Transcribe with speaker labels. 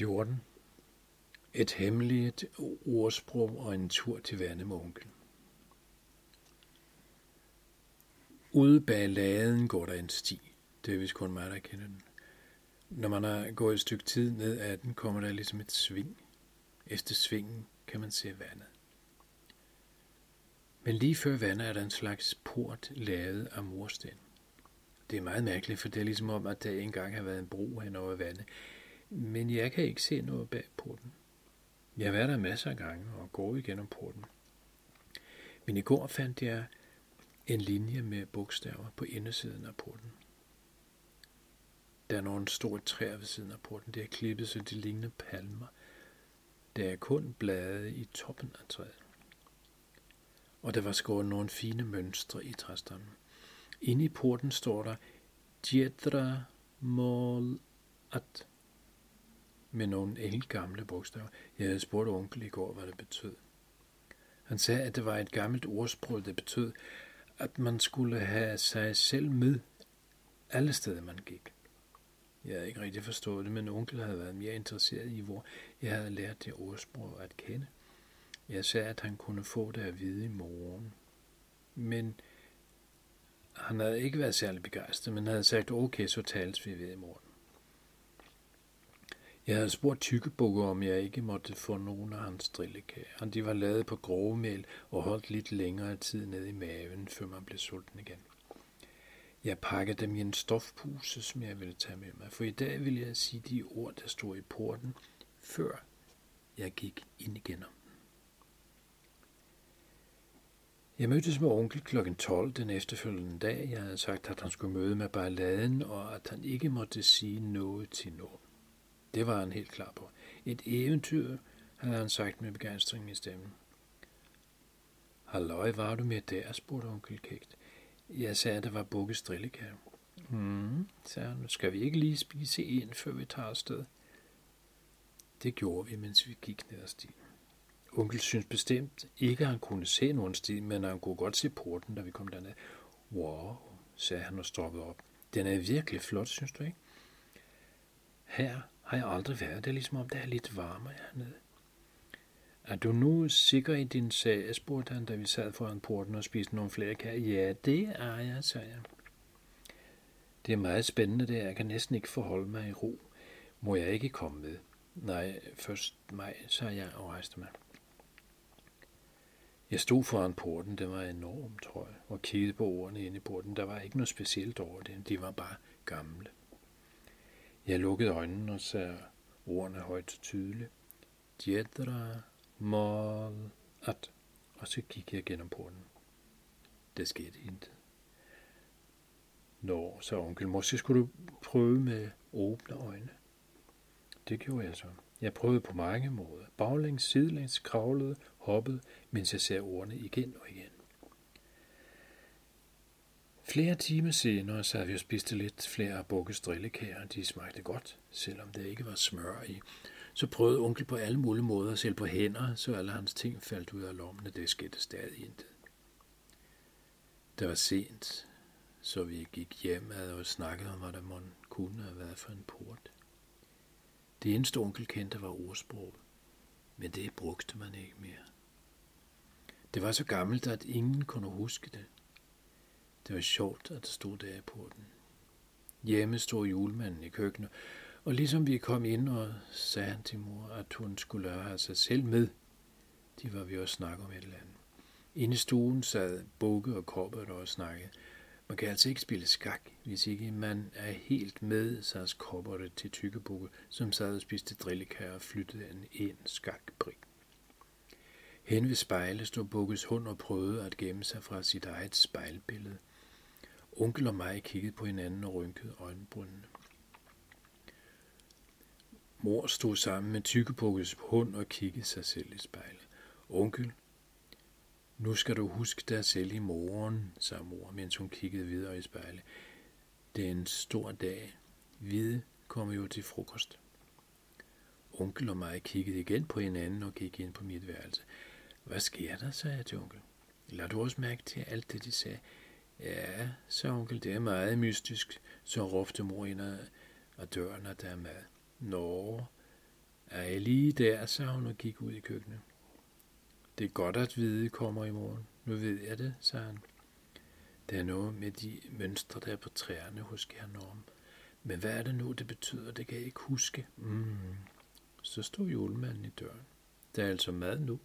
Speaker 1: 14. Et hemmeligt ordsprog og en tur til vandet med. Ude bag laden går der en sti. Det er vist kun mig, der kender den. Når man har gået et stykke tid ned ad den, kommer der ligesom et sving. Efter svingen kan man se vandet. Men lige før vandet er der en slags port lavet af mursten. Det er meget mærkeligt, for det er ligesom om, at der engang har været en bro hen over vandet. Men jeg kan ikke se noget bag porten. Jeg har været der masser af gange og går igennem porten. Men i går fandt jeg en linje med bogstaver på indersiden af porten. Der er nogle store træer ved siden af porten. Det er klippet, så de ligner palmer. Der er kun blade i toppen af træet. Og der var skåret nogle fine mønstre i træstammen. Inde i porten står der Djedra Mol At med nogle helt gamle bogstaver. Jeg havde spurgt onkel i går, hvad det betød. Han sagde, at det var et gammelt ordsprog, der betød, at man skulle have sig selv med alle steder, man gik. Jeg havde ikke rigtig forstået det, men onkel havde været mere interesseret i, hvor jeg havde lært det ordsprog at kende. Jeg sagde, at han kunne få det at vide i morgen. Men han havde ikke været særlig begejstret, men havde sagt, okay, så tales vi ved i morgen. Jeg havde spurgt tykkebukker, om jeg ikke måtte få nogen af hans drillekager. De var lavet på grovmel og holdt lidt længere tid ned i maven, før man blev sulten igen. Jeg pakkede dem i en stofpuse, som jeg ville tage med mig, for i dag ville jeg sige de ord, der stod i porten, før jeg gik ind igen. Jeg mødtes med onkel kl. 12 den efterfølgende dag. Jeg havde sagt, at han skulle møde med balladen, og at han ikke måtte sige noget til nogen. Det var han helt klar på. Et eventyr, havde han sagt med begejstring i stemmen. Halløj, var du med der, spurgte onkel kægt. Jeg sagde, at det var Bukke strillekær. Hmm, sagde han. Skal vi ikke lige spise en, før vi tager afsted? Det gjorde vi, mens vi gik ned ad stien. Onkel synes bestemt ikke, at han kunne se nogen sti, men han kunne godt se porten, da vi kom derned. Wow, sagde han og stoppede op. Den er virkelig flot, synes du ikke? Her har jeg aldrig været. Det er ligesom om, der er lidt varmere hernede. Er du nu sikker i din sag, spurgte han, da vi sad foran porten og spiste nogle flere kager. Ja, det er jeg, sagde jeg. Det er meget spændende, det Jeg kan næsten ikke forholde mig i ro. Må jeg ikke komme med? Nej, først mig, sagde jeg og rejste mig. Jeg stod foran porten, det var enormt, tror jeg, og kiggede på ordene inde i porten. Der var ikke noget specielt over det, de var bare gamle. Jeg lukkede øjnene og sagde ordene højt og tydeligt. Djedra, mal, at. Og så gik jeg gennem porten. Det skete intet. Nå, så onkel, måske skulle du prøve med åbne øjne. Det gjorde jeg så. Jeg prøvede på mange måder. Baglæns, sidelæns, kravlede, hoppede, mens jeg ser ordene igen og igen. Flere timer senere sad vi og spiste lidt flere af Bukkes drillekager. De smagte godt, selvom der ikke var smør i. Så prøvede onkel på alle mulige måder selv på hænder, så alle hans ting faldt ud af lommen, det skete stadig intet. Det var sent, så vi gik hjem og snakkede om, hvad der måtte kunne have været for en port. Det eneste onkel kendte var ordsprog, men det brugte man ikke mere. Det var så gammelt, at ingen kunne huske det. Det var sjovt, at der stod der i porten. Hjemme stod julemanden i køkkenet, og ligesom vi kom ind, og sagde han til mor, at hun skulle have sig selv med, de var vi også snakke om et eller andet. Inde i stuen sad Bukke og Kobbert og snakkede. Man kan altså ikke spille skak, hvis ikke man er helt med, sagde Kobbert til Tykkebukke, som sad og spiste drillekær og flyttede en en skakbrik. Hen ved spejlet stod Bukkes hund og prøvede at gemme sig fra sit eget spejlbillede. Onkel og mig kiggede på hinanden og rynkede øjenbrynene. Mor stod sammen med tykkebukkes hund og kiggede sig selv i spejlet. Onkel, nu skal du huske dig selv i morgen, sagde mor, mens hun kiggede videre i spejlet. Det er en stor dag. Hvide kommer jo til frokost. Onkel og mig kiggede igen på hinanden og gik ind på mit værelse. Hvad sker der, sagde jeg til onkel. Lad du også mærke til alt det, de sagde. Ja, sagde onkel, det er meget mystisk, så råbte mor ind ad døren, og der er mad. Nå, Er jeg lige der, sagde hun og gik ud i køkkenet. Det er godt at vide, kommer i morgen. Nu ved jeg det, sagde han. Der er noget med de mønstre, der er på træerne, husker jeg Norm. Men hvad er det nu, det betyder? Det kan jeg ikke huske. Mm. Så stod julemanden i døren. Der er altså mad nu.